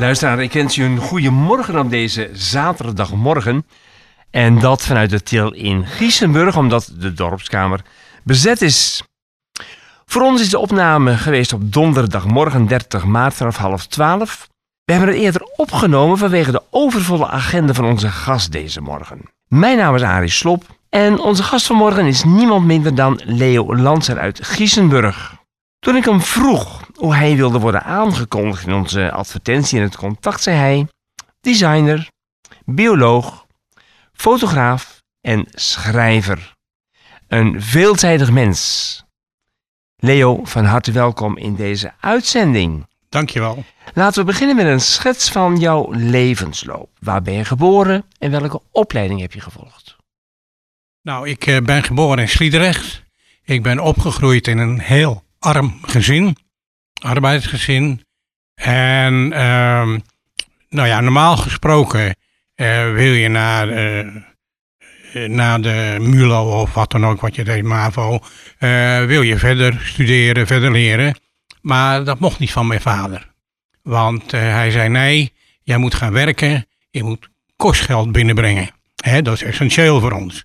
Luisteraar, ik wens u een goede morgen op deze zaterdagmorgen. En dat vanuit het til in Giesenburg, omdat de dorpskamer bezet is. Voor ons is de opname geweest op donderdagmorgen 30 maart vanaf half 12. We hebben het eerder opgenomen vanwege de overvolle agenda van onze gast deze morgen. Mijn naam is Arie Slop en onze gast vanmorgen is niemand minder dan Leo Lanser uit Giesenburg. Toen ik hem vroeg hoe hij wilde worden aangekondigd in onze advertentie in het contact, zei hij: designer, bioloog, fotograaf en schrijver. Een veelzijdig mens. Leo, van harte welkom in deze uitzending. Dankjewel. Laten we beginnen met een schets van jouw levensloop. Waar ben je geboren en welke opleiding heb je gevolgd? Nou, ik eh, ben geboren in Sliedrecht. Ik ben opgegroeid in een heel arm gezin, arbeidsgezin. En ehm, nou ja, normaal gesproken eh, wil je naar, eh, naar de MULO of wat dan ook, wat je deed, MAVO, eh, wil je verder studeren, verder leren. Maar dat mocht niet van mijn vader. Want hij zei nee, jij moet gaan werken, je moet kostgeld binnenbrengen. Hè, dat is essentieel voor ons.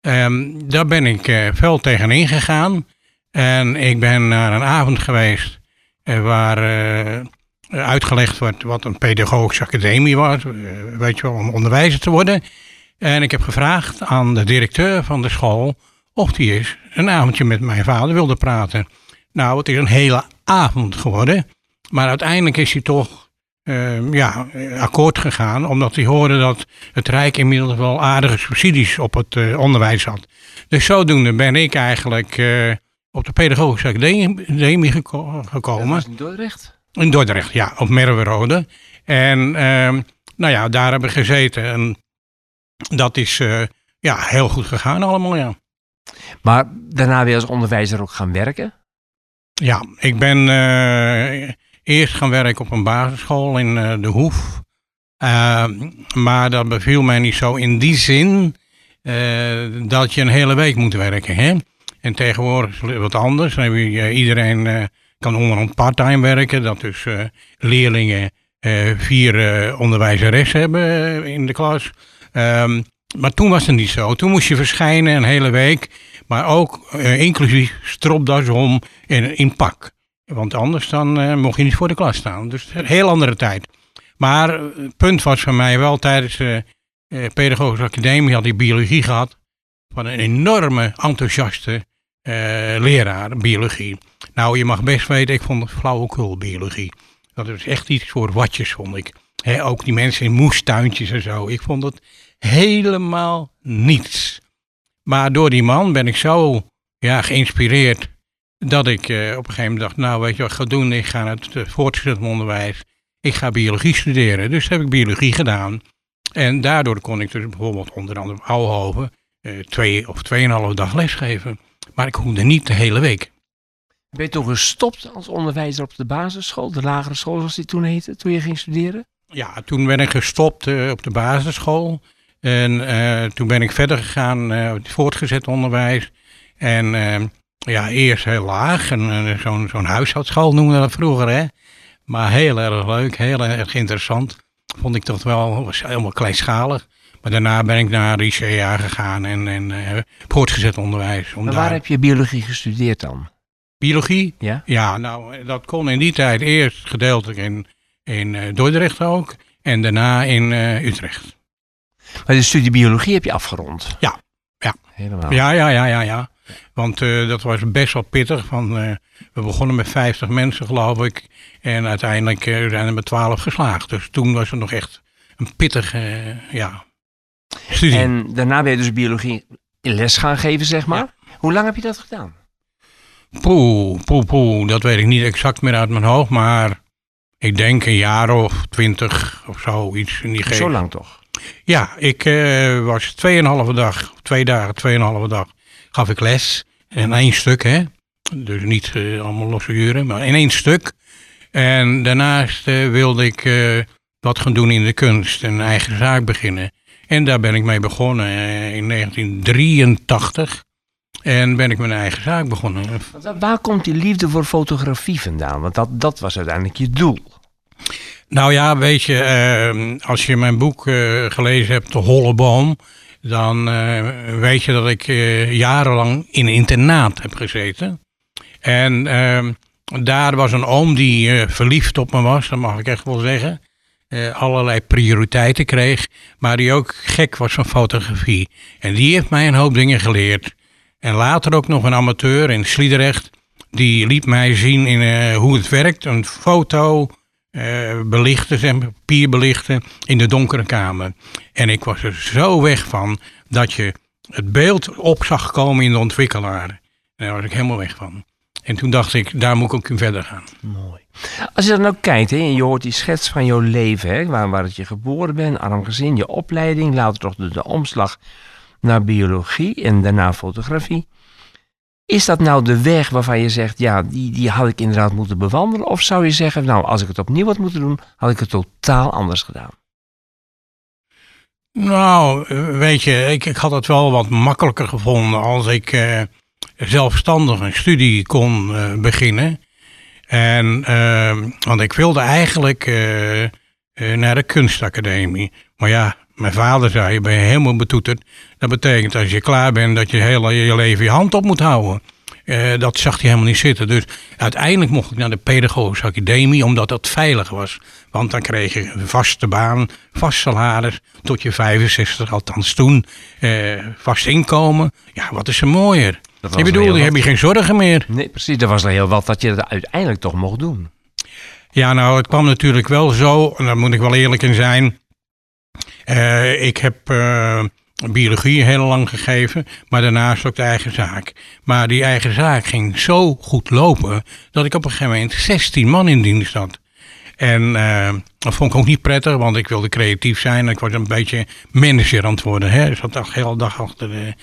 Ehm, daar ben ik uh, fel tegenin gegaan. En ik ben naar een avond geweest waar uh, uitgelegd wordt wat een pedagogische academie was. weet je wel, om onderwijzer te worden. En ik heb gevraagd aan de directeur van de school of hij eens een avondje met mijn vader wilde praten. Nou, het is een hele avond geworden. Maar uiteindelijk is hij toch uh, ja, akkoord gegaan, omdat hij hoorde dat het Rijk inmiddels wel aardige subsidies op het uh, onderwijs had. Dus zodoende ben ik eigenlijk op de Pedagogische Academie geko gekomen. Dat was in Dordrecht? In Dordrecht, ja, op Merwerode. En nou ja, daar hebben we gezeten. En dat is ja, heel goed gegaan allemaal, ja. Maar daarna weer als onderwijzer ook gaan werken? Ja, ik ben uh, eerst gaan werken op een basisschool in uh, De Hoef. Uh, maar dat beviel mij niet zo in die zin dat je een hele week moet werken. Hè? En tegenwoordig is het wat anders. Dan je, iedereen kan onderhand parttime werken. Dat dus leerlingen vier onderwijzeres hebben in de klas. Um, maar toen was het niet zo. Toen moest je verschijnen een hele week. Maar ook inclusief stropdas om in, in pak. Want anders dan mocht je niet voor de klas staan. Dus een heel andere tijd. Maar het punt was voor mij wel tijdens de Pedagogische Academie had ik biologie gehad. Van een enorme enthousiaste leraar biologie. Nou, je mag best weten, ik vond het flauwekul biologie. Dat is echt iets voor watjes, vond ik. Ook die mensen in moestuintjes en zo. Ik vond het helemaal niets. Maar door die man ben ik zo ja, geïnspireerd dat ik uh, op een gegeven moment dacht, nou weet je wat ik ga doen? Ik ga naar het uh, voortgezet onderwijs. Ik ga biologie studeren. Dus heb ik biologie gedaan. En daardoor kon ik dus bijvoorbeeld onder andere op Ouwhoven uh, twee of tweeënhalve dag lesgeven. Maar ik hoefde niet de hele week. Ben je toen gestopt als onderwijzer op de basisschool, de lagere school zoals die toen heette, toen je ging studeren? Ja, toen ben ik gestopt op de basisschool. En uh, toen ben ik verder gegaan uh, het voortgezet onderwijs. En uh, ja, eerst heel laag. En zo'n zo'n huishoudschool noemden we dat vroeger, hè. Maar heel erg leuk, heel erg interessant. Vond ik toch wel, was helemaal kleinschalig. Maar daarna ben ik naar ICA gegaan en, en voortgezet onderwijs. Om maar waar daar... heb je biologie gestudeerd dan? Biologie? Ja. Ja, nou, dat kon in die tijd eerst gedeeltelijk in, in Dordrecht ook. En daarna in Utrecht. Maar de studie biologie heb je afgerond? Ja. Ja. Helemaal? Ja, ja, ja, ja, ja. Want uh, dat was best wel pittig. Van, uh, we begonnen met 50 mensen, geloof ik. En uiteindelijk uh, zijn er met 12 geslaagd. Dus toen was het nog echt een pittige ja, studie. En daarna ben je dus biologie les gaan geven, zeg maar. Ja. Hoe lang heb je dat gedaan? Poeh, poeh, poeh. Dat weet ik niet exact meer uit mijn hoofd. Maar ik denk een jaar of twintig of zo. Iets in die geest. Zo lang toch? Ja, ik uh, was tweeënhalve dag, twee dagen, tweeënhalve dag, gaf ik les. En één stuk, hè. Dus niet uh, allemaal losse uren, maar in één stuk. En daarnaast uh, wilde ik wat gaan doen in de kunst, een eigen zaak beginnen. En daar ben ik mee begonnen in 1983. En ben ik mijn eigen zaak begonnen. Waar komt die liefde voor fotografie vandaan? Want dat, dat was uiteindelijk je doel. Nou ja, weet je, eh, als je mijn boek eh, gelezen hebt, De Holle Boom, dan eh, weet je dat ik eh, jarenlang in een internaat heb gezeten. En ehm, daar was een oom die eh, verliefd op me was, dat mag ik echt wel zeggen. Eh, allerlei prioriteiten kreeg, maar die ook gek was van fotografie. En die heeft mij een hoop dingen geleerd. En later ook nog een amateur in Sliedrecht, die liet mij zien in, eh, hoe het werkt. Een foto eh, belichten, zeg papier belichten in de donkere kamer. En ik was er zo weg van dat je het beeld op zag komen in de ontwikkelaar. En daar was ik helemaal weg van. En toen dacht ik, daar moet ik ook in verder gaan. Mooi. Als je dan ook kijkt hè, en je hoort die schets van jouw leven, hè, waar, waar het je geboren bent, arm gezin, je opleiding, later toch de, de omslag naar biologie en daarna fotografie. Is dat nou de weg waarvan je zegt, ja, die, die had ik inderdaad moeten bewandelen? Of zou je zeggen, nou, als ik het opnieuw had moeten doen, had ik het totaal anders gedaan? Nou, eh, weet je, ik, ik had het wel wat makkelijker gevonden als ik eh, zelfstandig een studie kon eh, beginnen. En, eh, want ik wilde eigenlijk eh, eh, naar de kunstacademie. Maar ja, mijn vader zei, je helemaal betoeterd. Dat betekent als je klaar bent dat je heel je leven je hand op moet houden. Dat zag hij helemaal niet zitten. Dus uiteindelijk mocht ik naar de pedagogische academie, omdat dat veilig was. Want dan kreeg je een vaste baan, vast salaris, tot je 65, althans toen, vast inkomen. Ja, wat is er mooier? Dat was Ik bedoel, dan heb je geen zorgen meer. Nee, precies, er was er heel wat dat je het uiteindelijk toch mocht doen. Ja, nou, het kwam natuurlijk wel zo, en daar moet ik wel eerlijk in zijn. Eh, ik heb eh, biologie heel lang gegeven, maar daarnaast ook de eigen zaak. Maar die eigen zaak ging zo goed lopen dat ik op een gegeven moment 16 man in dienst had. En eh, dat vond ik ook niet prettig, want ik wilde creatief zijn. Ik was een beetje manager aan het worden. Hè? Ik zat de hele dag achter de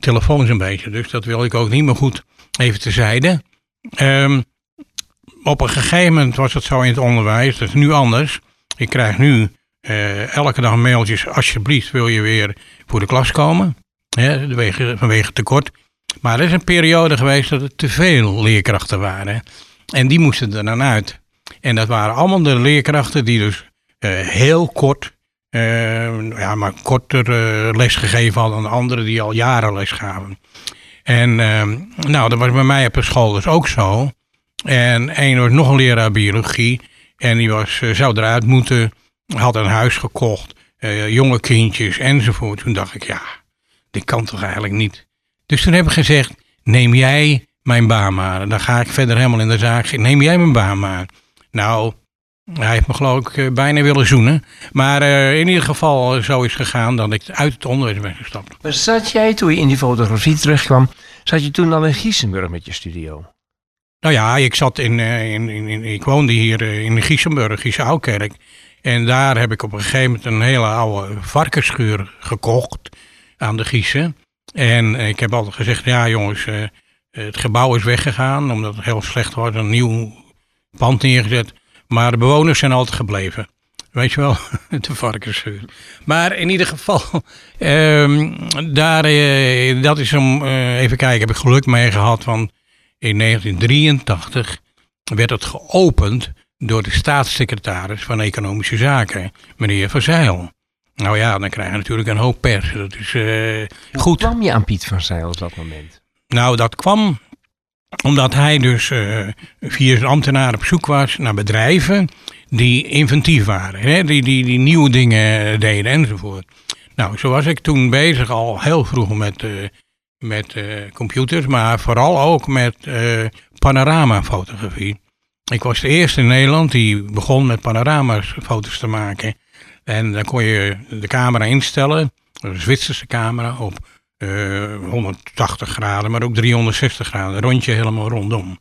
telefoons een beetje. Dus dat wilde ik ook niet meer goed even terzijde. Ehm op een gegeven moment was het zo in het onderwijs, dat is nu anders. Ik krijg nu eh, elke dag mailtjes, alsjeblieft wil je weer voor de klas komen. Vanwege, vanwege tekort. Maar er is een periode geweest dat er te veel leerkrachten waren. En die moesten er dan uit. En dat waren allemaal de leerkrachten die dus eh, heel kort, eh, ja, maar korter eh, les gegeven hadden dan anderen die al jaren les gaven. En eh, nou, dat was bij mij op de school dus ook zo. En één was nog een leraar biologie. En die was, eh, zou eruit moeten, had een huis gekocht, eh, jonge kindjes enzovoort. Toen dacht ik, ja, dit kan toch eigenlijk niet. Dus toen heb ik gezegd, neem jij mijn baan maar. Dan ga ik verder helemaal in de zaak. Neem jij mijn baan maar. Nou, hij heeft me geloof ik eh, bijna willen zoenen. Maar eh, in ieder geval eh, zo is gegaan dat ik uit het onderwijs ben gestapt. Maar zat jij, toen je in die fotografie terugkwam, zat je toen al in Giesenburg met je studio? Nou ja, ik zat in, in, in, in- ik woonde hier in Giesenburg, Giese Ouwkerk. En daar heb ik op een gegeven moment een hele oude varkensschuur gekocht aan de Giesen. En ik heb altijd gezegd, ja jongens, het gebouw is weggegaan omdat het heel slecht was. Een nieuw pand neergezet. Maar de bewoners zijn altijd gebleven. Weet je wel, de varkensschuur. Maar in ieder geval, ehm, daar, eh, dat is om, eh, even kijken, heb ik geluk mee gehad. Want in 1983 werd het geopend door de staatssecretaris van Economische Zaken, meneer Van Zijl. Nou ja, dan krijg je natuurlijk een hoop pers. Dat is eh, Hoe goed. kwam je aan Piet van Zijl op dat moment? Nou, dat kwam omdat hij dus eh, via zijn ambtenaar op zoek was naar bedrijven die inventief waren. Hè? Die, die, die nieuwe dingen deden enzovoort. Nou, zo was ik toen bezig al heel vroeg met, eh, met eh, computers, maar vooral ook met panoramafotografie. Ik was de eerste in Nederland die begon met panoramafoto's te maken. En dan kon je de camera instellen, een Zwitserse camera, op eh, 180 graden, maar ook 360 graden. Rondje helemaal rondom.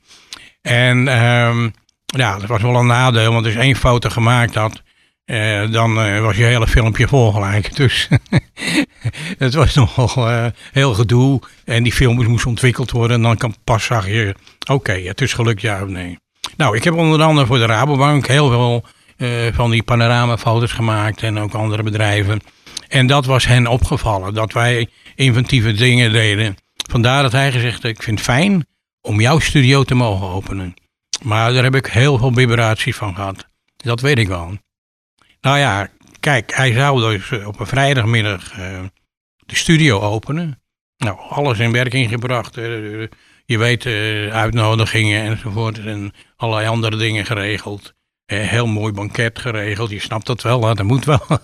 En ehm, ja, dat was wel een nadeel, want als je één foto gemaakt had, eh, dan eh, was je hele filmpje vol gelijk. Dus het was nogal eh, heel gedoe. En die filmpjes moesten ontwikkeld worden. En dan kan pas zag je, oké, het is gelukt, ja of nee. Nou, ik heb onder andere voor de Rabobank heel veel eh, van die panoramafoto's gemaakt. En ook andere bedrijven. En dat was hen opgevallen, dat wij inventieve dingen deden. Vandaar dat hij gezegd heeft, ik vind het fijn om jouw studio te mogen openen. Maar daar heb ik heel veel vibratie van gehad. Dat weet ik wel. Nou ja, kijk, hij zou dus eh, op een vrijdagmiddag eh, de studio openen. Nou, alles in werking gebracht. eh, je weet, uitnodigingen enzovoort. En allerlei andere dingen geregeld. Heel mooi banket geregeld. Je snapt dat wel, dat moet wel.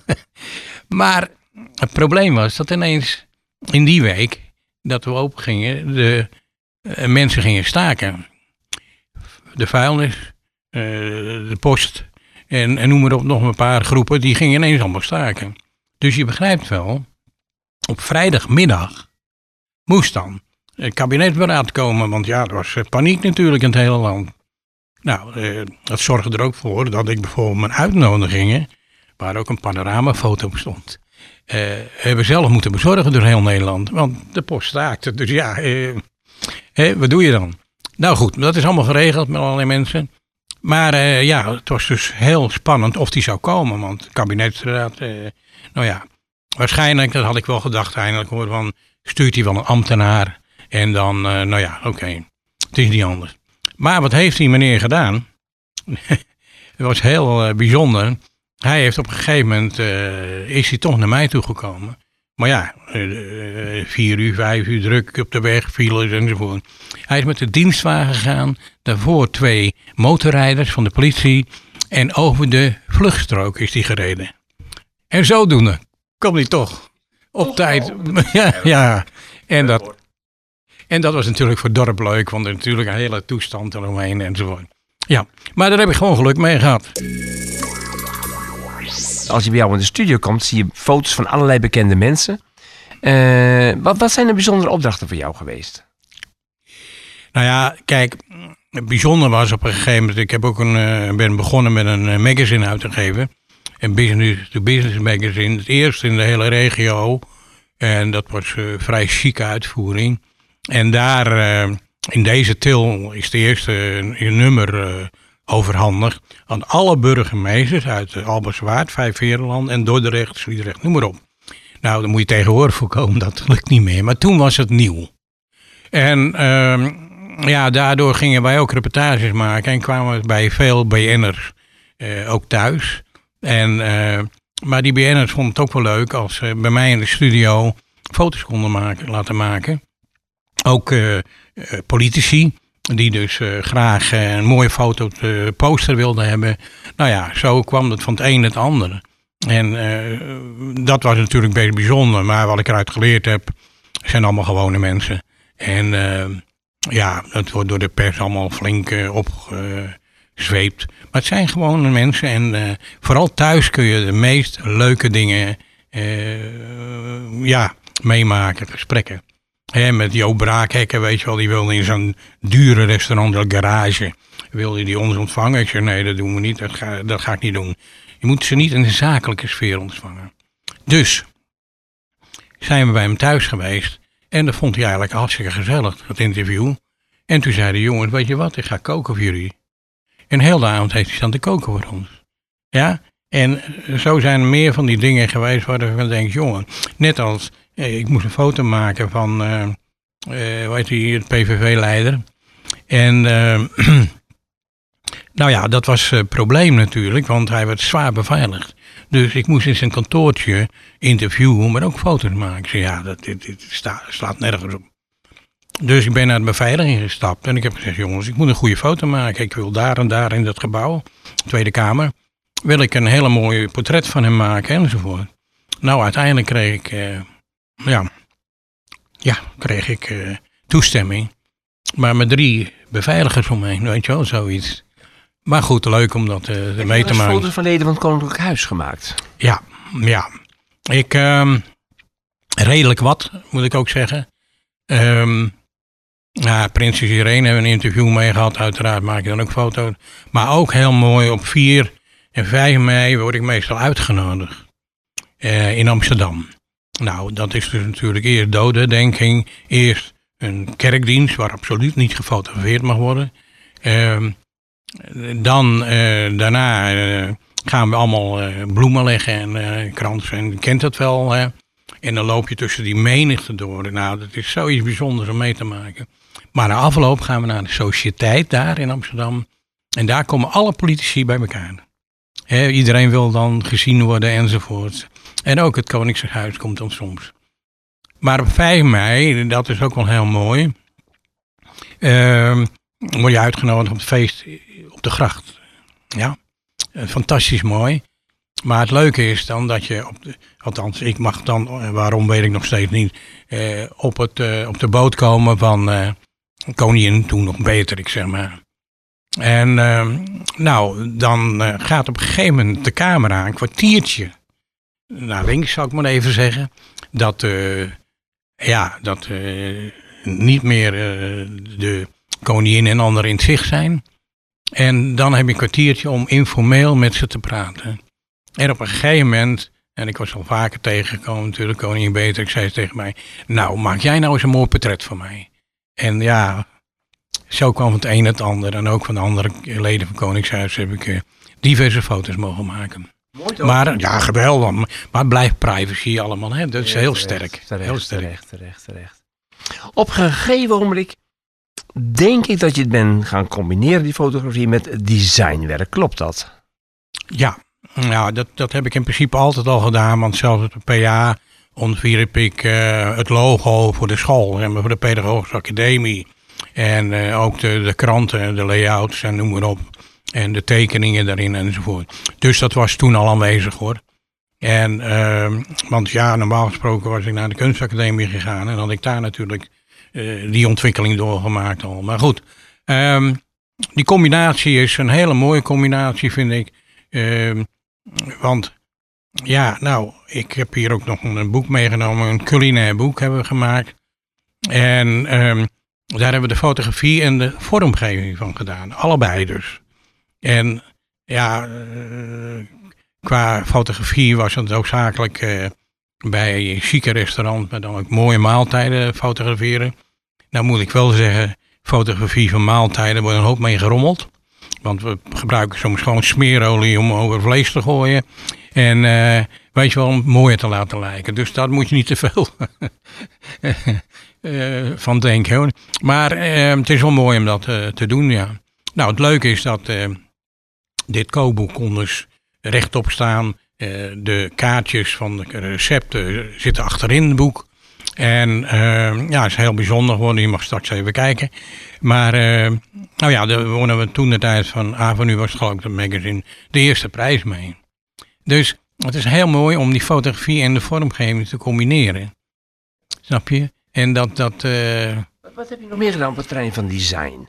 maar het probleem was dat ineens in die week dat we open gingen, de eh, mensen gingen staken. De vuilnis, eh, de post en, en noem maar op, nog een paar groepen, die gingen ineens allemaal staken. Dus je begrijpt wel, op vrijdagmiddag moest dan het kabinetsberaad komen, want ja, er was eh, paniek natuurlijk in het hele land. Nou, dat zorgde er ook voor dat ik bijvoorbeeld mijn uitnodigingen, waar ook een panoramafoto op stond, eh, hebben zelf moeten bezorgen door heel Nederland. Want de post staakte. Dus ja, eh, wat doe je dan? Nou goed, dat is allemaal geregeld met allerlei mensen. Maar eh, ja, het was dus heel spannend of die zou komen. Want de kabinetsraad, nou ja, waarschijnlijk, dat had ik wel gedacht eindelijk hoor, van stuurt hij wel een ambtenaar. En dan, nou ja, oké, het is niet anders. Maar wat heeft die meneer gedaan? het was heel bijzonder. Hij heeft op een gegeven moment, eh, is hij toch naar mij toegekomen. Maar ja, eh, eh, vier uur, vijf uur druk op de weg, files enzovoort. Hij is met de dienstwagen gegaan. Daarvoor twee motorrijders van de politie. En over de vluchtstrook is hij gereden. En zodoende kwam hij toch op tijd. ja, ja. En, dat, en dat was natuurlijk voor het dorp leuk, want er is natuurlijk een hele toestand eromheen enzovoort. Ja, maar daar heb ik gewoon geluk mee gehad. Als je bij jou in de studio komt, zie je foto's van allerlei bekende mensen. Eh, wat, wat zijn de bijzondere opdrachten voor jou geweest? Nou ja, kijk, bijzonder was op een gegeven moment, ik heb ook een, eh, ben begonnen met een eh, magazine uit te geven. Een business to business magazine, het eerste in de hele regio. En dat was een vrij chique uitvoering. En daar, in deze til, is de eerste nummer overhandigd aan alle burgemeesters uit Alberswaard, Vijfverenland en Dordrecht, Sliedrecht, noem maar op. Nou, dan moet je tegenwoordig voorkomen, dat lukt niet meer. Maar toen was het nieuw. En ehm, ja, daardoor gingen wij ook reportages maken en kwamen we bij veel BN'ers eh, ook thuis. En, eh, maar die BN'ers vonden het ook wel leuk als ze bij mij in de studio foto's konden maken, laten maken. Ook eh, politici, die dus eh, graag eh, een mooie foto de poster wilden hebben. Nou ja, zo kwam het van het een het andere. En eh, dat was natuurlijk best bijzonder. Maar wat ik eruit geleerd heb, zijn allemaal gewone mensen. En ja, het wordt door de pers allemaal flink opgezweept. Maar het zijn gewone mensen. En vooral thuis kun je de meest leuke dingen ja, meemaken, gesprekken. Hè, met Jo Braakhekken, weet je wel, die wilde in zo'n dure restaurant, de garage, wilde die ons ontvangen. Ik zei, nee, dat doen we niet, dat ga, dat ga ik niet doen. Je moet ze niet in de zakelijke sfeer ontvangen. Dus zijn we bij hem thuis geweest en dat vond hij eigenlijk hartstikke gezellig, het interview. En toen zei de jongen, weet je wat, ik ga koken voor jullie. En heel de avond heeft hij staan te koken voor ons. Ja, en zo zijn er meer van die dingen geweest waar je van denkt, jongen, net als eh, ik moest een foto maken van, eh eh, hoe heet die, het PVV-leider. En eh, nou ja, dat was het probleem natuurlijk, want hij werd zwaar beveiligd. Dus ik moest in zijn kantoortje interviewen, maar ook foto's maken. Ik zei, ja, dat, dit, dit slaat nergens op. Dus ik ben naar de beveiliging gestapt en ik heb gezegd, jongens, ik moet een goede foto maken. Ik wil daar en daar in dat gebouw, Tweede Kamer, wil ik een hele mooie portret van hem maken enzovoort. Nou, uiteindelijk kreeg ik, eh, ja, ja, kreeg ik eh, toestemming. Maar met drie beveiligers omheen, weet je wel, zoiets. Maar goed, leuk om dat eh, mee te Heb je maken. foto's van leden van het Koninklijk Huis gemaakt? Ja, ja. Ik, ehm, redelijk wat, moet ik ook zeggen. Ehm ja, Prinses Irene hebben we een interview mee gehad. Uiteraard maak ik dan ook foto's. Maar ook heel mooi, op 4 en 5 mei word ik meestal uitgenodigd. eh, in Amsterdam. Nou, dat is dus natuurlijk eerst dodendenking. Eerst een kerkdienst waar absoluut niet gefotografeerd mag worden. Ehm, dan, eh, daarna eh, gaan we allemaal bloemen leggen en kransen. En je kent dat wel? En dan loop je tussen die menigte door. Nou, dat is zoiets bijzonders om mee te maken. Maar na afloop gaan we naar de sociëteit daar in Amsterdam. En daar komen alle politici bij elkaar. Iedereen wil dan gezien worden enzovoort. En ook het Koningshuis komt dan soms. Maar op 5 mei, dat is ook wel heel mooi, ehm, word je uitgenodigd op het feest op de gracht. Ja, Eh, fantastisch mooi. Maar het leuke is dan dat je, op althans ik mag dan, eh, waarom weet ik nog steeds niet, eh, op, het, op de boot komen van koningin, toen nog beter, ik zeg maar. En ehm, nou, dan eh, gaat op een gegeven moment de camera een kwartiertje naar links, zou ik maar even zeggen. Dat, eh, ja, dat eh, niet meer de koningin en anderen in het zicht zijn. En dan heb je een kwartiertje om informeel met ze te praten. En op een gegeven moment, en ik was al vaker tegengekomen natuurlijk, koningin Beatrix zei tegen mij, nou maak jij nou eens een mooi portret van mij. En ja, zo kwam het een het ander. En ook van de andere leden van Koningshuis heb ik eh, diverse foto's mogen maken. Mooi toch? Maar ja, geweldig. Maar blijft privacy allemaal. Hè? Dat is Ja, heel terecht, sterk. Terecht, heel sterk. terecht, terecht, terecht. Op een gegeven ogenblik denk ik dat je het bent gaan combineren, die fotografie, met designwerk. Klopt dat? Ja, nou, dat, dat heb ik in principe altijd al gedaan. Want zelfs op de PA ontwierp ik eh, het logo voor de school. En voor de Pedagogische Academie. En eh, ook de, de kranten, de layouts en noem maar op. En de tekeningen daarin enzovoort. Dus dat was toen al aanwezig hoor. En, ehm, want ja, normaal gesproken was ik naar de kunstacademie gegaan. En had ik daar natuurlijk eh, die ontwikkeling doorgemaakt al. Maar goed, ehm, die combinatie is een hele mooie combinatie vind ik. Ehm, want ja, nou, ik heb hier ook nog een boek meegenomen. Een culinair boek hebben we gemaakt. En daar hebben we de fotografie en de vormgeving van gedaan. Allebei dus. En ja, eh, qua fotografie was het ook zakelijk eh, bij een chique restaurant, maar dan ook mooie maaltijden fotograferen. Nou moet ik wel zeggen, fotografie van maaltijden wordt een hoop mee gerommeld. Want we gebruiken soms gewoon smeerolie om over vlees te gooien. En eh, weet je wel, om mooier te laten lijken. Dus daar moet je niet te veel van denken. Hoor. Maar eh, het is wel mooi om dat eh, te doen, ja. Nou, het leuke is dat eh, dit kookboek kon dus rechtop staan. Eh, de kaartjes van de recepten zitten achterin het boek. En eh, ja, het is heel bijzonder geworden. Je mag straks even kijken. Maar eh, nou ja, daar wonnen we toen de tijd van Avenue was geloof ik het magazine de eerste prijs mee. Dus het is heel mooi om die fotografie en de vormgeving te combineren. Snap je? En dat, dat eh, Wat, wat heb je nog meer gedaan op het terrein van design?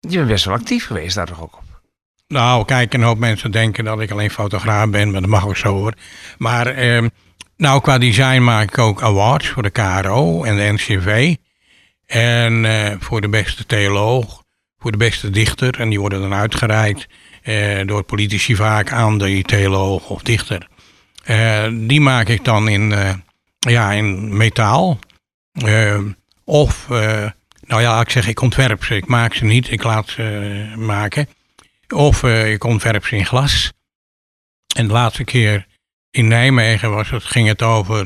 Je bent best wel actief geweest daar toch ook op? Nou, kijk, een hoop mensen denken dat ik alleen fotograaf ben, maar dat mag ook zo hoor. Maar ehm, nou, qua design maak ik ook awards voor de KRO en de NCV. En eh, voor de beste theoloog, voor de beste dichter. En die worden dan uitgereikt eh, door politici vaak aan die theoloog of dichter. Die maak ik dan in, ja, in metaal. Eh, of, eh, nou ja, ik zeg ik ontwerp ze. Ik maak ze niet, ik laat ze eh, maken. Of eh, ik ontwerp ze in glas. En de laatste keer in Nijmegen was het, ging het over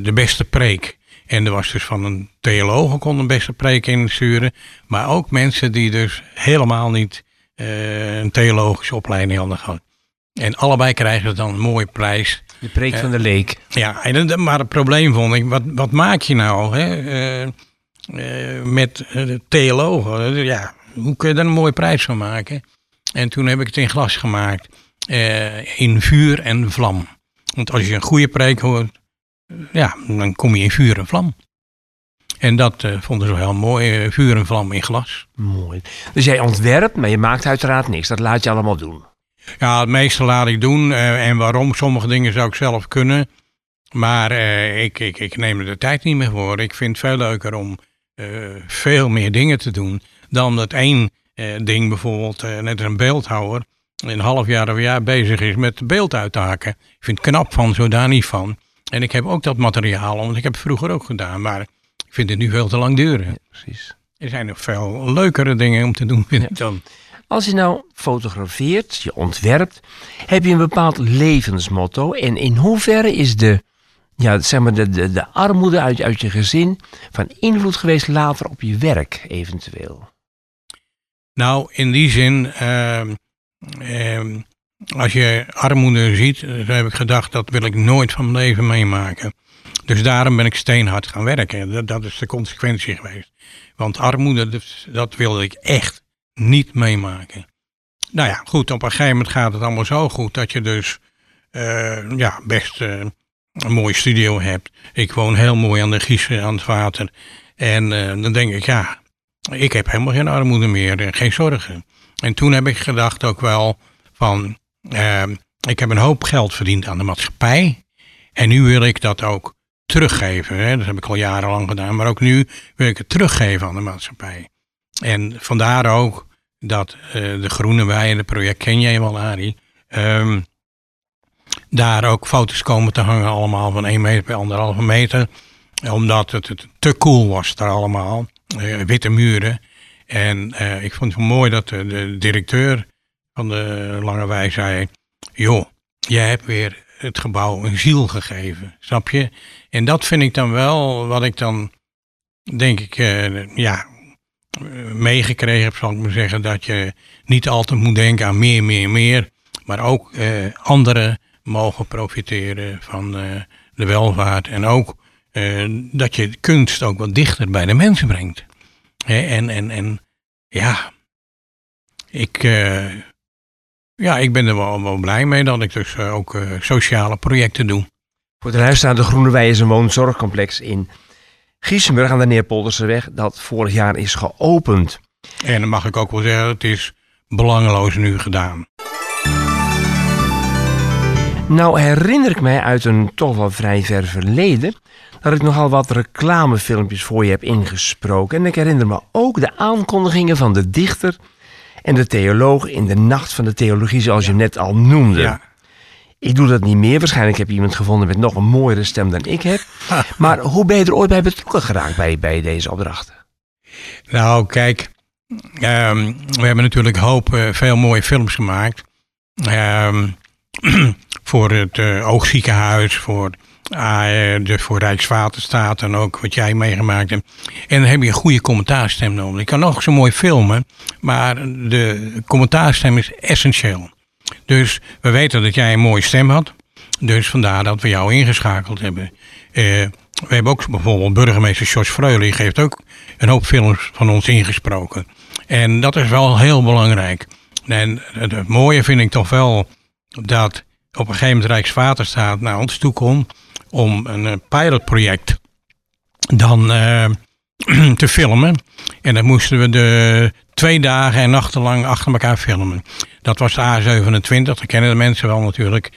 de beste preek. En er was dus van een theoloog kon een beste preek insturen. Maar ook mensen die dus helemaal niet een theologische opleiding hadden gehad. En allebei krijgen dan een mooie prijs. De preek van de leek. Ja, en, maar het probleem vond ik, wat, wat maak je nou hè, eh, eh, met eh, de theologen? Ja, hoe kun je daar een mooie prijs van maken? En toen heb ik het in glas gemaakt, eh, in vuur en vlam. Want als je een goede preek hoort, eh, ja, dan kom je in vuur en vlam. En dat eh, vonden ze wel heel mooi, eh, vuur en vlam in glas. Mooi. Dus jij ontwerpt, maar je maakt uiteraard niks. Dat laat je allemaal doen. Ja, het meeste laat ik doen. eh, en waarom? Sommige dingen zou ik zelf kunnen. Maar eh, ik, ik, ik neem er de tijd niet meer voor. Ik vind het veel leuker om eh, veel meer dingen te doen. Dan dat één ding bijvoorbeeld, net als een beeldhouwer, een half jaar of een jaar bezig is met beeld uit te haken. Ik vind het knap van, zo daar niet van. En ik heb ook dat materiaal, want ik heb het vroeger ook gedaan. Maar ik vind het nu veel te lang duren. Precies. Er zijn nog veel leukere dingen om te doen, vind Ja. ik dan. Als je nou fotografeert, je ontwerpt, heb je een bepaald levensmotto. En in hoeverre is de, ja, zeg maar de, de, de armoede uit, uit je gezin van invloed geweest later op je werk eventueel? Nou, in die zin, ehm, ehm, als je armoede ziet, dan heb ik gedacht, dat wil ik nooit van mijn leven meemaken. Dus daarom ben ik steenhard gaan werken. Dat, is de consequentie geweest. Want armoede, dat, dat wilde ik echt niet meemaken. Nou ja, goed, op een gegeven moment gaat het allemaal zo goed dat je dus eh, ja, best eh, een mooie studio hebt. Ik woon heel mooi aan de Giesen, aan het water. En eh, dan denk ik, ja, ik heb helemaal geen armoede meer, geen zorgen. En toen heb ik gedacht ook wel van, ik heb een hoop geld verdiend aan de maatschappij. En nu wil ik dat ook teruggeven. Hè? Dat heb ik al jarenlang gedaan. Maar ook nu wil ik het teruggeven aan de maatschappij. En vandaar ook dat uh, de Groene Wei, het project ken jij wel. Um, daar ook foto's komen te hangen, allemaal van 1 meter bij 1,5 meter. Omdat het, te cool was daar allemaal. Uh, witte muren. En uh, ik vond het mooi dat de, directeur van de Lange Wei zei: Joh, jij hebt weer het gebouw een ziel gegeven. Snap je? En dat vind ik dan wel wat ik dan, denk ik, ja, meegekregen heb, zal ik maar zeggen. Dat je niet altijd moet denken aan meer, meer, meer. Maar ook uh, anderen mogen profiteren van uh, de welvaart. En ook dat je kunst ook wat dichter bij de mensen brengt. en, en, en ja, ik, ja, ik ben er wel, wel blij mee dat ik dus ook sociale projecten doe. Voor de luisteraar, de Groene Wei is een woonzorgcomplex in Giesenburg aan de Neerpolderseweg dat vorig jaar is geopend. En dan mag ik ook wel zeggen, het is belangeloos nu gedaan. Nou herinner ik mij uit een toch wel vrij ver verleden dat ik nogal wat reclamefilmpjes voor je heb ingesproken. En ik herinner me ook de aankondigingen van de dichter en de theoloog in de Nacht van de Theologie, zoals je net al noemde. Ja. Ik doe dat niet meer. Waarschijnlijk heb je iemand gevonden met nog een mooiere stem dan ik heb. Maar hoe ben je er ooit bij betrokken geraakt bij, bij deze opdrachten? Nou, kijk. Ehm, we hebben natuurlijk hoop uh, veel mooie films gemaakt. Um, voor het uh, Oogziekenhuis, voor, uh, de, voor Rijkswaterstaat en ook wat jij meegemaakt hebt. En dan heb je een goede commentaarstem nodig. Ik kan nog zo mooi filmen, maar de commentaarstem is essentieel. Dus we weten dat jij een mooie stem had. Dus vandaar dat we jou ingeschakeld hebben. Uh, we hebben ook bijvoorbeeld burgemeester George Freulen, die geeft ook een hoop films van ons ingesproken. En dat is wel heel belangrijk. En het mooie vind ik toch wel dat op een gegeven moment Rijkswaterstaat naar ons toe kon om een eh, pilotproject dan uh, te filmen. En dan moesten we de twee dagen en nachten lang achter elkaar filmen. Dat was de A27, dat kennen de mensen wel natuurlijk.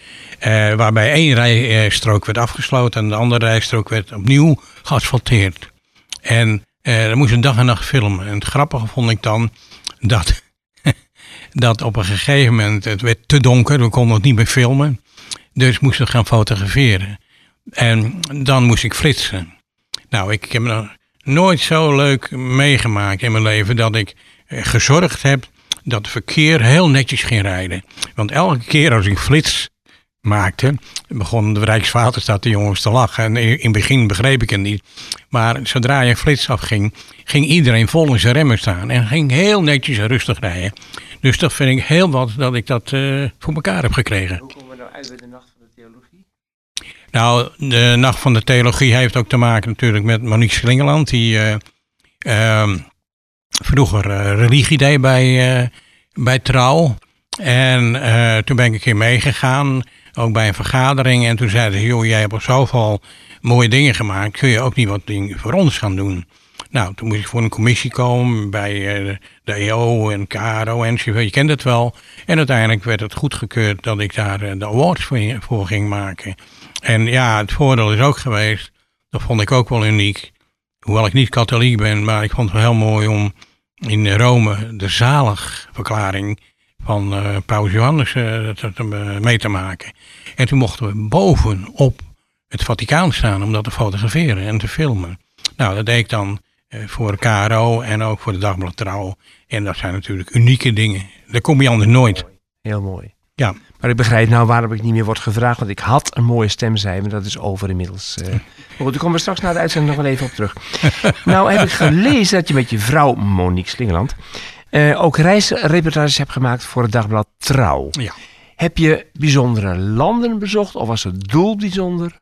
Uh, waarbij één rijstrook werd afgesloten en de andere rijstrook werd opnieuw geasfalteerd. En uh, dan moest een dag en nacht filmen. En het grappige vond ik dan dat, dat op een gegeven moment het werd te donker. We konden het niet meer filmen. Dus moesten we gaan fotograferen. En dan moest ik flitsen. Nou, ik heb nog nooit zo leuk meegemaakt in mijn leven dat ik eh, gezorgd heb dat het verkeer heel netjes ging rijden. Want elke keer als ik flits maakte, begon de Rijkswaterstaat de jongens te lachen. En in het begin begreep ik het niet. Maar zodra je flits afging, ging iedereen vol in zijn remmen staan. En ging heel netjes en rustig rijden. Dus dat vind ik heel wat dat ik dat uh, voor elkaar heb gekregen. Hoe komen we nou uit bij de Nacht van de Theologie? Nou, de Nacht van de Theologie heeft ook te maken natuurlijk met Monique Slingeland. Die uh, uh, vroeger uh, religie deed bij, uh, bij Trouw. En uh, toen ben ik een keer meegegaan, ook bij een vergadering. En toen zeiden ze, joh, jij hebt al zoveel mooie dingen gemaakt. Kun je ook niet wat dingen voor ons gaan doen? Nou, toen moest ik voor een commissie komen bij de EO en KRO en je kent het wel. En uiteindelijk werd het goedgekeurd dat ik daar de awards voor, voor ging maken. En ja, het voordeel is ook geweest, dat vond ik ook wel uniek. Hoewel ik niet katholiek ben, maar ik vond het wel heel mooi om in Rome de zaligverklaring van uh, Paus Johannes uh, mee te maken. En toen mochten we bovenop het Vaticaan staan om dat te fotograferen en te filmen. Nou, dat deed ik dan voor KRO en ook voor de Dagblad Trouw. En dat zijn natuurlijk unieke dingen. Daar kom je anders nooit. Heel mooi. Ja. Maar ik begrijp nou waarom ik niet meer word gevraagd. Want ik had een mooie stem, zei maar dat is over inmiddels. Uh. Goed, daar komen we straks na de uitzending nog wel even op terug. nou heb ik gelezen dat je met je vrouw Monique Slingeland uh, ook reisreportages hebt gemaakt voor het dagblad Trouw. Ja. Heb je bijzondere landen bezocht of was het doel bijzonder?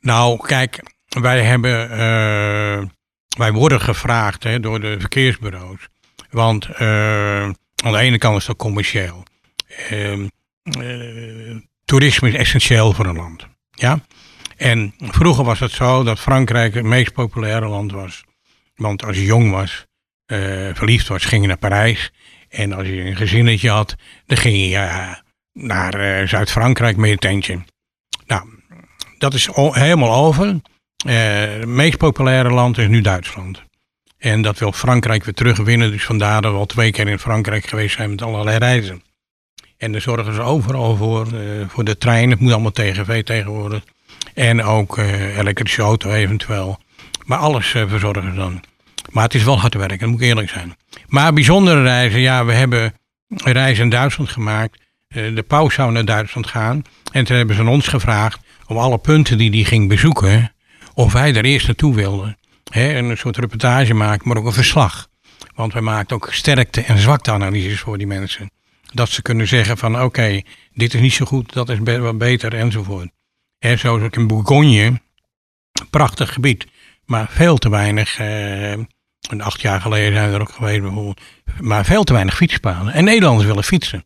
Nou, kijk, wij hebben, uh, wij worden gevraagd hè, door de verkeersbureaus. Want aan de ene kant is dat commercieel. Uh, toerisme is essentieel voor een land. Ja? En vroeger was het zo dat Frankrijk het meest populaire land was. Want als je jong was, verliefd was, ging je naar Parijs. En als je een gezinnetje had, dan ging je naar Zuid-Frankrijk met je tentje. Nou, dat is helemaal over. Het meest populaire land is nu Duitsland. En dat wil Frankrijk weer terugwinnen. Dus vandaar dat we al twee keer in Frankrijk geweest zijn met allerlei reizen. En daar zorgen ze overal voor. Uh, voor de trein. Het moet allemaal TGV tegenwoordig. En ook uh, elektrische auto eventueel. Maar alles verzorgen ze dan. Maar het is wel hard werken, dat moet ik eerlijk zijn. Maar bijzondere reizen, ja, we hebben reizen in Duitsland gemaakt. de paus zou naar Duitsland gaan. En toen hebben ze ons gevraagd op alle punten die hij ging bezoeken, of wij er eerst naartoe wilden. Een soort reportage maken, maar ook een verslag. Want wij maakten ook sterkte- en zwakteanalyses voor die mensen. Dat ze kunnen zeggen van oké, dit is niet zo goed, dat is wat beter enzovoort. Hè, zoals ook in Bourgogne, prachtig gebied, maar veel te weinig. Eh, acht jaar geleden zijn we er ook geweest bijvoorbeeld. Maar veel te weinig fietspaden. En Nederlanders willen fietsen.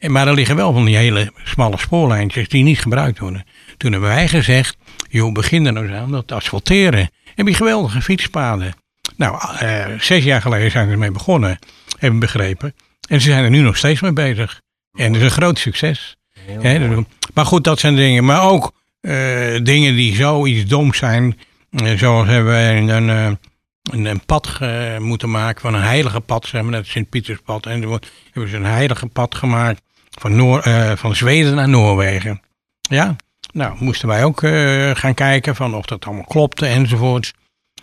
Maar er liggen wel van die hele smalle spoorlijntjes die niet gebruikt worden. Toen hebben wij gezegd, joh, begin er nou eens aan dat asfalteren. Heb je geweldige fietspaden. Nou, eh, zes jaar geleden zijn we ermee begonnen, hebben begrepen. En ze zijn er nu nog steeds mee bezig. En dat is een groot succes. maar goed, dat zijn dingen. Maar ook uh, dingen die zoiets dom zijn. Uh, zoals hebben we een, een, een pad moeten maken van een heilige pad, zeg maar, het Sint-Pieterspad. En hebben ze een heilige pad gemaakt van, Noor, van Zweden naar Noorwegen. Ja, nou, moesten wij ook gaan kijken van of dat allemaal klopte enzovoorts.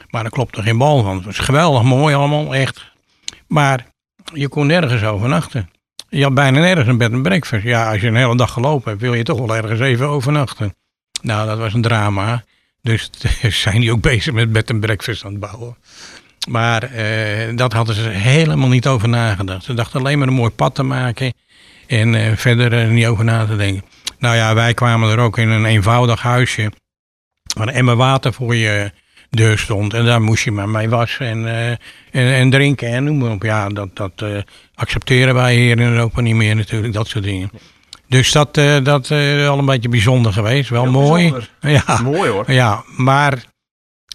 Maar er klopte geen bal van. Het was geweldig mooi allemaal, echt. Maar je kon nergens overnachten. Je had bijna nergens een bed en breakfast. Ja, als je een hele dag gelopen hebt, wil je toch wel ergens even overnachten. Nou, dat was een drama. Dus zijn die ook bezig met bed en breakfast aan het bouwen. Maar uh, dat hadden ze helemaal niet over nagedacht. Ze dachten alleen maar een mooi pad te maken en uh, verder niet over na te denken. Nou ja, wij kwamen er ook in een eenvoudig huisje. Waar een emmer water voor je deur stond. En daar moest je maar mee wassen en, uh, en, en, drinken en noem maar op. Ja, dat, dat uh, accepteren wij hier in Europa niet meer natuurlijk, dat soort dingen. Dus dat is uh, dat, al een beetje bijzonder geweest. Wel mooi. Bijzonder. Ja, mooi hoor. Ja, maar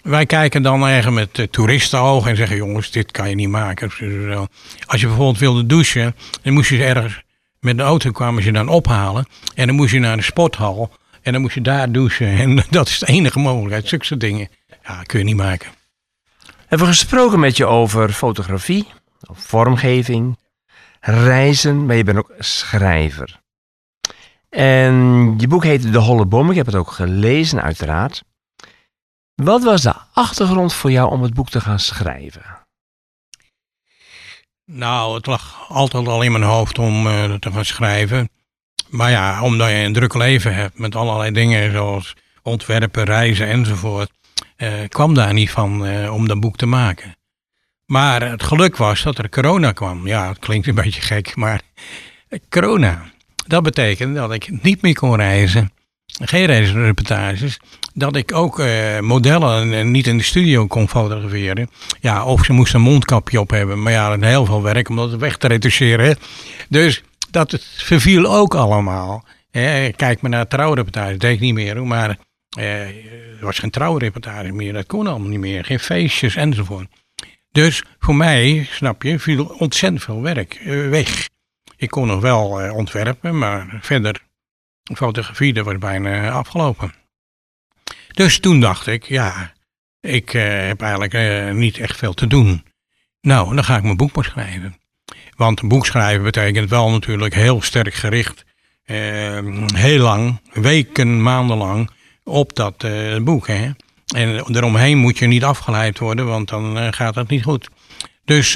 wij kijken dan eigenlijk met toeristenogen en zeggen: jongens, dit kan je niet maken. Als je bijvoorbeeld wilde douchen, dan moest je ergens met de auto kwamen ze dan ophalen. En dan moest je naar de sporthal. En dan moest je daar douchen. En dat is de enige mogelijkheid. Zulke dingen. Ja, kun je niet maken. Hebben we gesproken met je over fotografie, vormgeving, reizen, maar je bent ook schrijver. En je boek heet De Holle Boom. Ik heb het ook gelezen, uiteraard. Wat was de achtergrond voor jou om het boek te gaan schrijven? Nou, het lag altijd al in mijn hoofd om uh, te gaan schrijven. Maar ja, omdat je een druk leven hebt met allerlei dingen zoals ontwerpen, reizen enzovoort, kwam daar niet van uh, om dat boek te maken. Maar het geluk was dat er corona kwam. Ja, het klinkt een beetje gek, maar corona. Dat betekent dat ik niet meer kon reizen geen reisreportages, dat ik ook uh, modellen niet in de studio kon fotograferen. Ja, of ze moesten een mondkapje op hebben, maar ja, dat heel veel werk om dat weg te retoucheren. Dus dat verviel ook allemaal. kijk maar naar trouwreportages, dat deed ik niet meer, maar uh, er was geen trouwreportage meer, dat kon allemaal niet meer, geen feestjes enzovoort. Dus voor mij, snap je, viel ontzettend veel werk uh, weg. Ik kon nog wel ontwerpen, maar verder fotografie, dat was bijna afgelopen. Dus toen dacht ik, ja, ik heb eigenlijk niet echt veel te doen. Nou, dan ga ik mijn boek maar schrijven. Want een boek schrijven betekent wel natuurlijk heel sterk gericht, uh, heel lang, weken, maandenlang, op dat boek. Hè? En eromheen moet je niet afgeleid worden, want dan gaat dat niet goed. Dus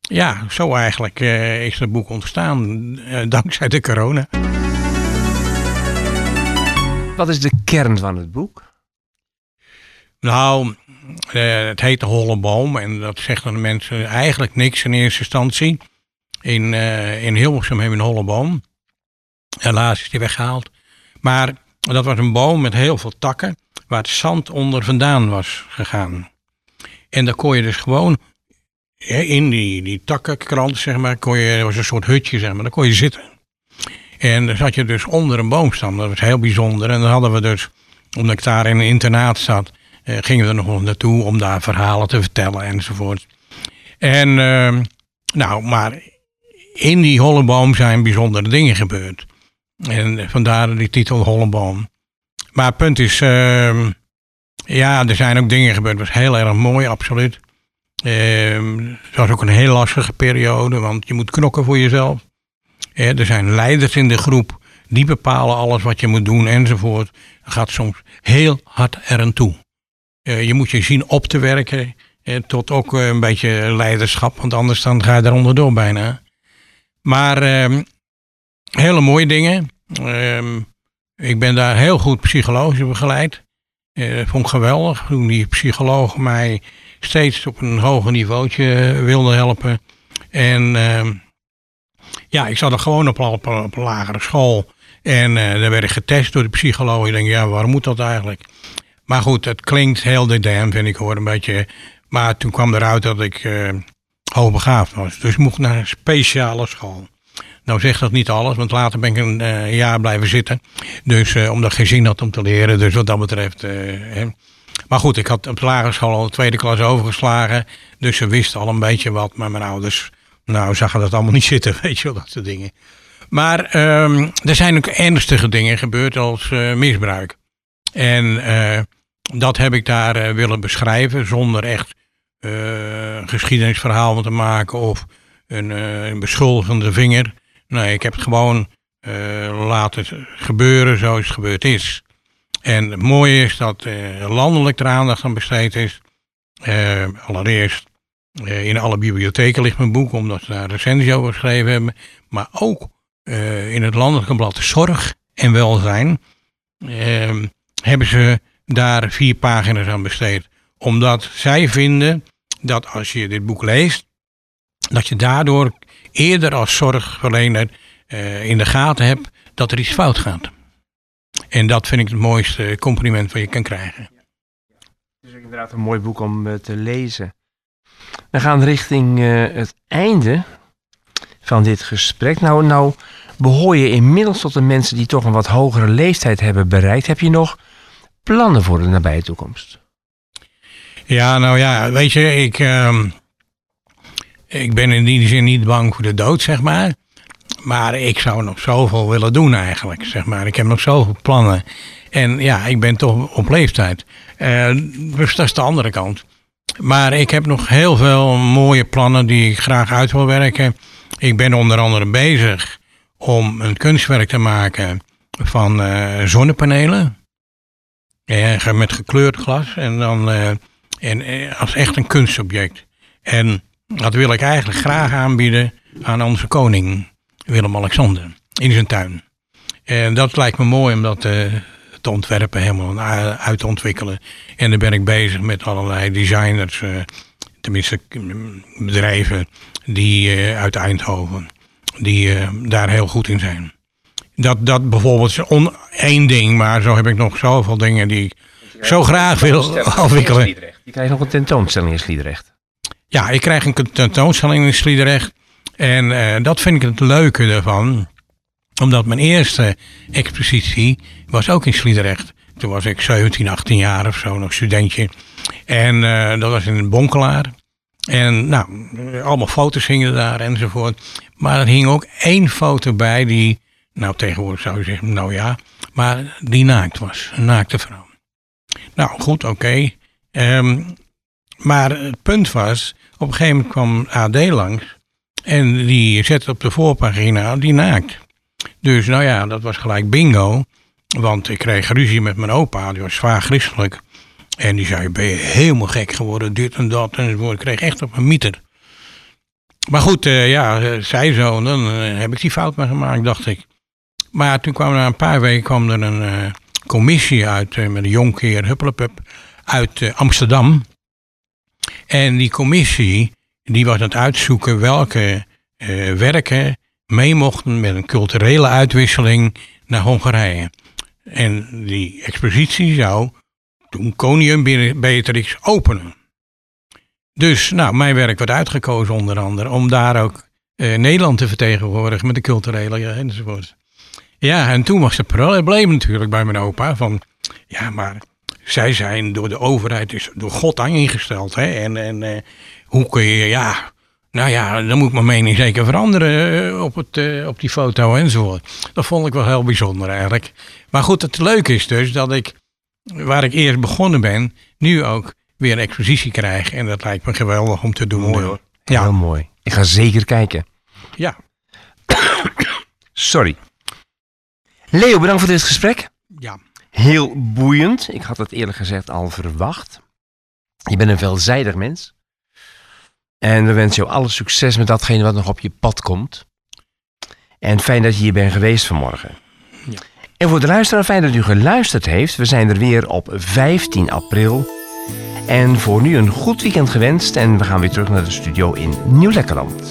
ja, zo eigenlijk is het boek ontstaan, dankzij de corona. Wat is de kern van het boek? Nou, eh, het heet de Holle Boom en dat zegt aan de mensen eigenlijk niks in eerste instantie. In, uh, in Hilversum hebben we een holle boom. Helaas is die weggehaald. Maar dat was een boom met heel veel takken waar het zand onder vandaan was gegaan. En daar kon je dus gewoon in die, die takkenkrant, zeg maar, kon je, was een soort hutje, zeg maar, daar kon je zitten. En dan zat je dus onder een boomstam, dat was heel bijzonder. En dan hadden we dus, omdat ik daar in een internaat zat, eh, gingen we er nog naartoe om daar verhalen te vertellen enzovoort. En, uh, nou, maar in die holleboom zijn bijzondere dingen gebeurd. En vandaar die titel Holleboom. Maar het punt is, uh, ja, er zijn ook dingen gebeurd. Het was heel erg mooi, absoluut. Uh, het was ook een heel lastige periode, want je moet knokken voor jezelf. er zijn leiders in de groep, die bepalen alles wat je moet doen enzovoort. Het gaat soms heel hard eraan toe. Uh, je moet je zien op te werken, tot ook een beetje leiderschap, want anders dan ga je er onderdoor bijna. Maar ehm, hele mooie dingen. Ehm, ik ben daar heel goed psychologisch begeleid. Uh, vond ik geweldig toen die psycholoog mij steeds op een hoger niveautje wilde helpen. En uh, ja, ik zat er gewoon op, een lagere school. En uh, daar werd ik getest door de psycholoog. Ik denk, ja, waarom moet dat eigenlijk? Maar goed, het klinkt heel de damn, vind ik hoor, een beetje. Maar toen kwam eruit dat ik uh, hoogbegaafd was. Dus ik mocht naar een speciale school. Nou zegt dat niet alles, want later ben ik een uh, jaar blijven zitten. Dus uh, omdat ik geen zin had om te leren. Dus wat dat betreft. Uh, hè. Maar goed, ik had op de lagere school al de tweede klas overgeslagen. Dus ze wisten al een beetje wat. Maar mijn ouders, nou, zagen dat allemaal niet zitten. Weet je wel, dat soort dingen. Maar um, er zijn ook ernstige dingen gebeurd als misbruik. En dat heb ik daar willen beschrijven zonder echt een geschiedenisverhaal te maken of een, een beschuldigende vinger. Nee, ik heb het gewoon uh, laten gebeuren zoals het gebeurd is. En het mooie is dat uh, landelijk er aandacht aan besteed is. Uh, allereerst in alle bibliotheken ligt mijn boek, omdat ze daar recensie over geschreven hebben. Maar ook in het landelijke blad Zorg en Welzijn ehm, hebben ze daar vier pagina's aan besteed. Omdat zij vinden dat als je dit boek leest, dat je daardoor eerder als zorgverlener uh, in de gaten hebt dat er iets fout gaat. En dat vind ik het mooiste compliment wat je kan krijgen. Dus inderdaad een mooi boek om uh, te lezen. We gaan richting uh, het einde van dit gesprek. Nou, nou behoor je inmiddels tot de mensen die toch een wat hogere leeftijd hebben bereikt. Heb je nog plannen voor de nabije toekomst? Ja, nou ja, weet je, ik, uh, ik ben in die zin niet bang voor de dood, zeg maar. Maar ik zou nog zoveel willen doen eigenlijk, zeg maar. Ik heb nog zoveel plannen. En ja, ik ben toch op leeftijd. Uh, dus dat is de andere kant. Maar ik heb nog heel veel mooie plannen die ik graag uit wil werken. Ik ben onder andere bezig om een kunstwerk te maken van uh, zonnepanelen. Ja, met gekleurd glas en dan en, als echt een kunstobject. En dat wil ik eigenlijk graag aanbieden aan onze koning, Willem-Alexander, in zijn tuin. En dat lijkt me mooi om dat uh, te ontwerpen, helemaal uit te ontwikkelen. En dan ben ik bezig met allerlei designers, uh, tenminste bedrijven die uh, uit Eindhoven, die daar heel goed in zijn. Dat, dat bijvoorbeeld is on, één ding, maar zo heb ik nog zoveel dingen die ik zo graag wil ontwikkelen. Je krijgt nog een tentoonstelling in Sliedrecht. Ja, ik krijg een tentoonstelling in Sliedrecht. En uh, dat vind ik het leuke ervan. Omdat mijn eerste expositie was ook in Sliedrecht. Toen was ik 17, 18 jaar of zo, nog studentje. En uh, dat was in een Bonkelaar. En nou, allemaal foto's hingen daar enzovoort. Maar er hing ook één foto bij die, nou tegenwoordig zou je zeggen, nou ja, maar die naakt was. Een naakte vrouw. Nou goed, oké. Okay. Um, maar het punt was, op een gegeven moment kwam AD langs. En die zette op de voorpagina die naakt. Dus nou ja, dat was gelijk bingo. Want ik kreeg ruzie met mijn opa, die was zwaar christelijk. En die zei, ben je helemaal gek geworden, dit en dat. En ik kreeg echt op een mieter. Maar goed, uh, ja, zij zo, dan uh, heb ik die fout maar gemaakt, dacht ik. Maar toen kwam na een paar weken kwam er een commissie uit met een jonkheer Huppelepup uit Amsterdam. En die commissie, die was aan het uitzoeken welke uh, werken mee mochten met een culturele uitwisseling naar Hongarije. En die expositie zou toen koningin Beatrix openen. Dus nou, mijn werk werd uitgekozen onder andere om daar ook eh, Nederland te vertegenwoordigen met de culturele eh, enzovoort. Ja, en toen was het probleem natuurlijk bij mijn opa van, ja, maar zij zijn door de overheid, dus door God ingesteld. Hè? En, en eh, hoe kun je, ja, nou ja, dan moet mijn mening zeker veranderen eh, op, het, eh, op die foto enzovoort. Dat vond ik wel heel bijzonder eigenlijk. Maar goed, het leuke is dus dat ik, waar ik eerst begonnen ben, nu ook weer een expositie krijg. En dat lijkt me geweldig om te doen. Mooi hoor. Ja. Heel mooi. Ik ga zeker kijken. Ja. Sorry. Leo, bedankt voor dit gesprek. Ja. Heel boeiend. Ik had het eerlijk gezegd al verwacht. Je bent een veelzijdig mens. En we wensen jou alle succes met datgene wat nog op je pad komt. En fijn dat je hier bent geweest vanmorgen. Ja. En voor de luisteraar, fijn dat u geluisterd heeft. We zijn er weer op 15 april. En voor nu een goed weekend gewenst. En we gaan weer terug naar de studio in Nieuw-Lekkerland.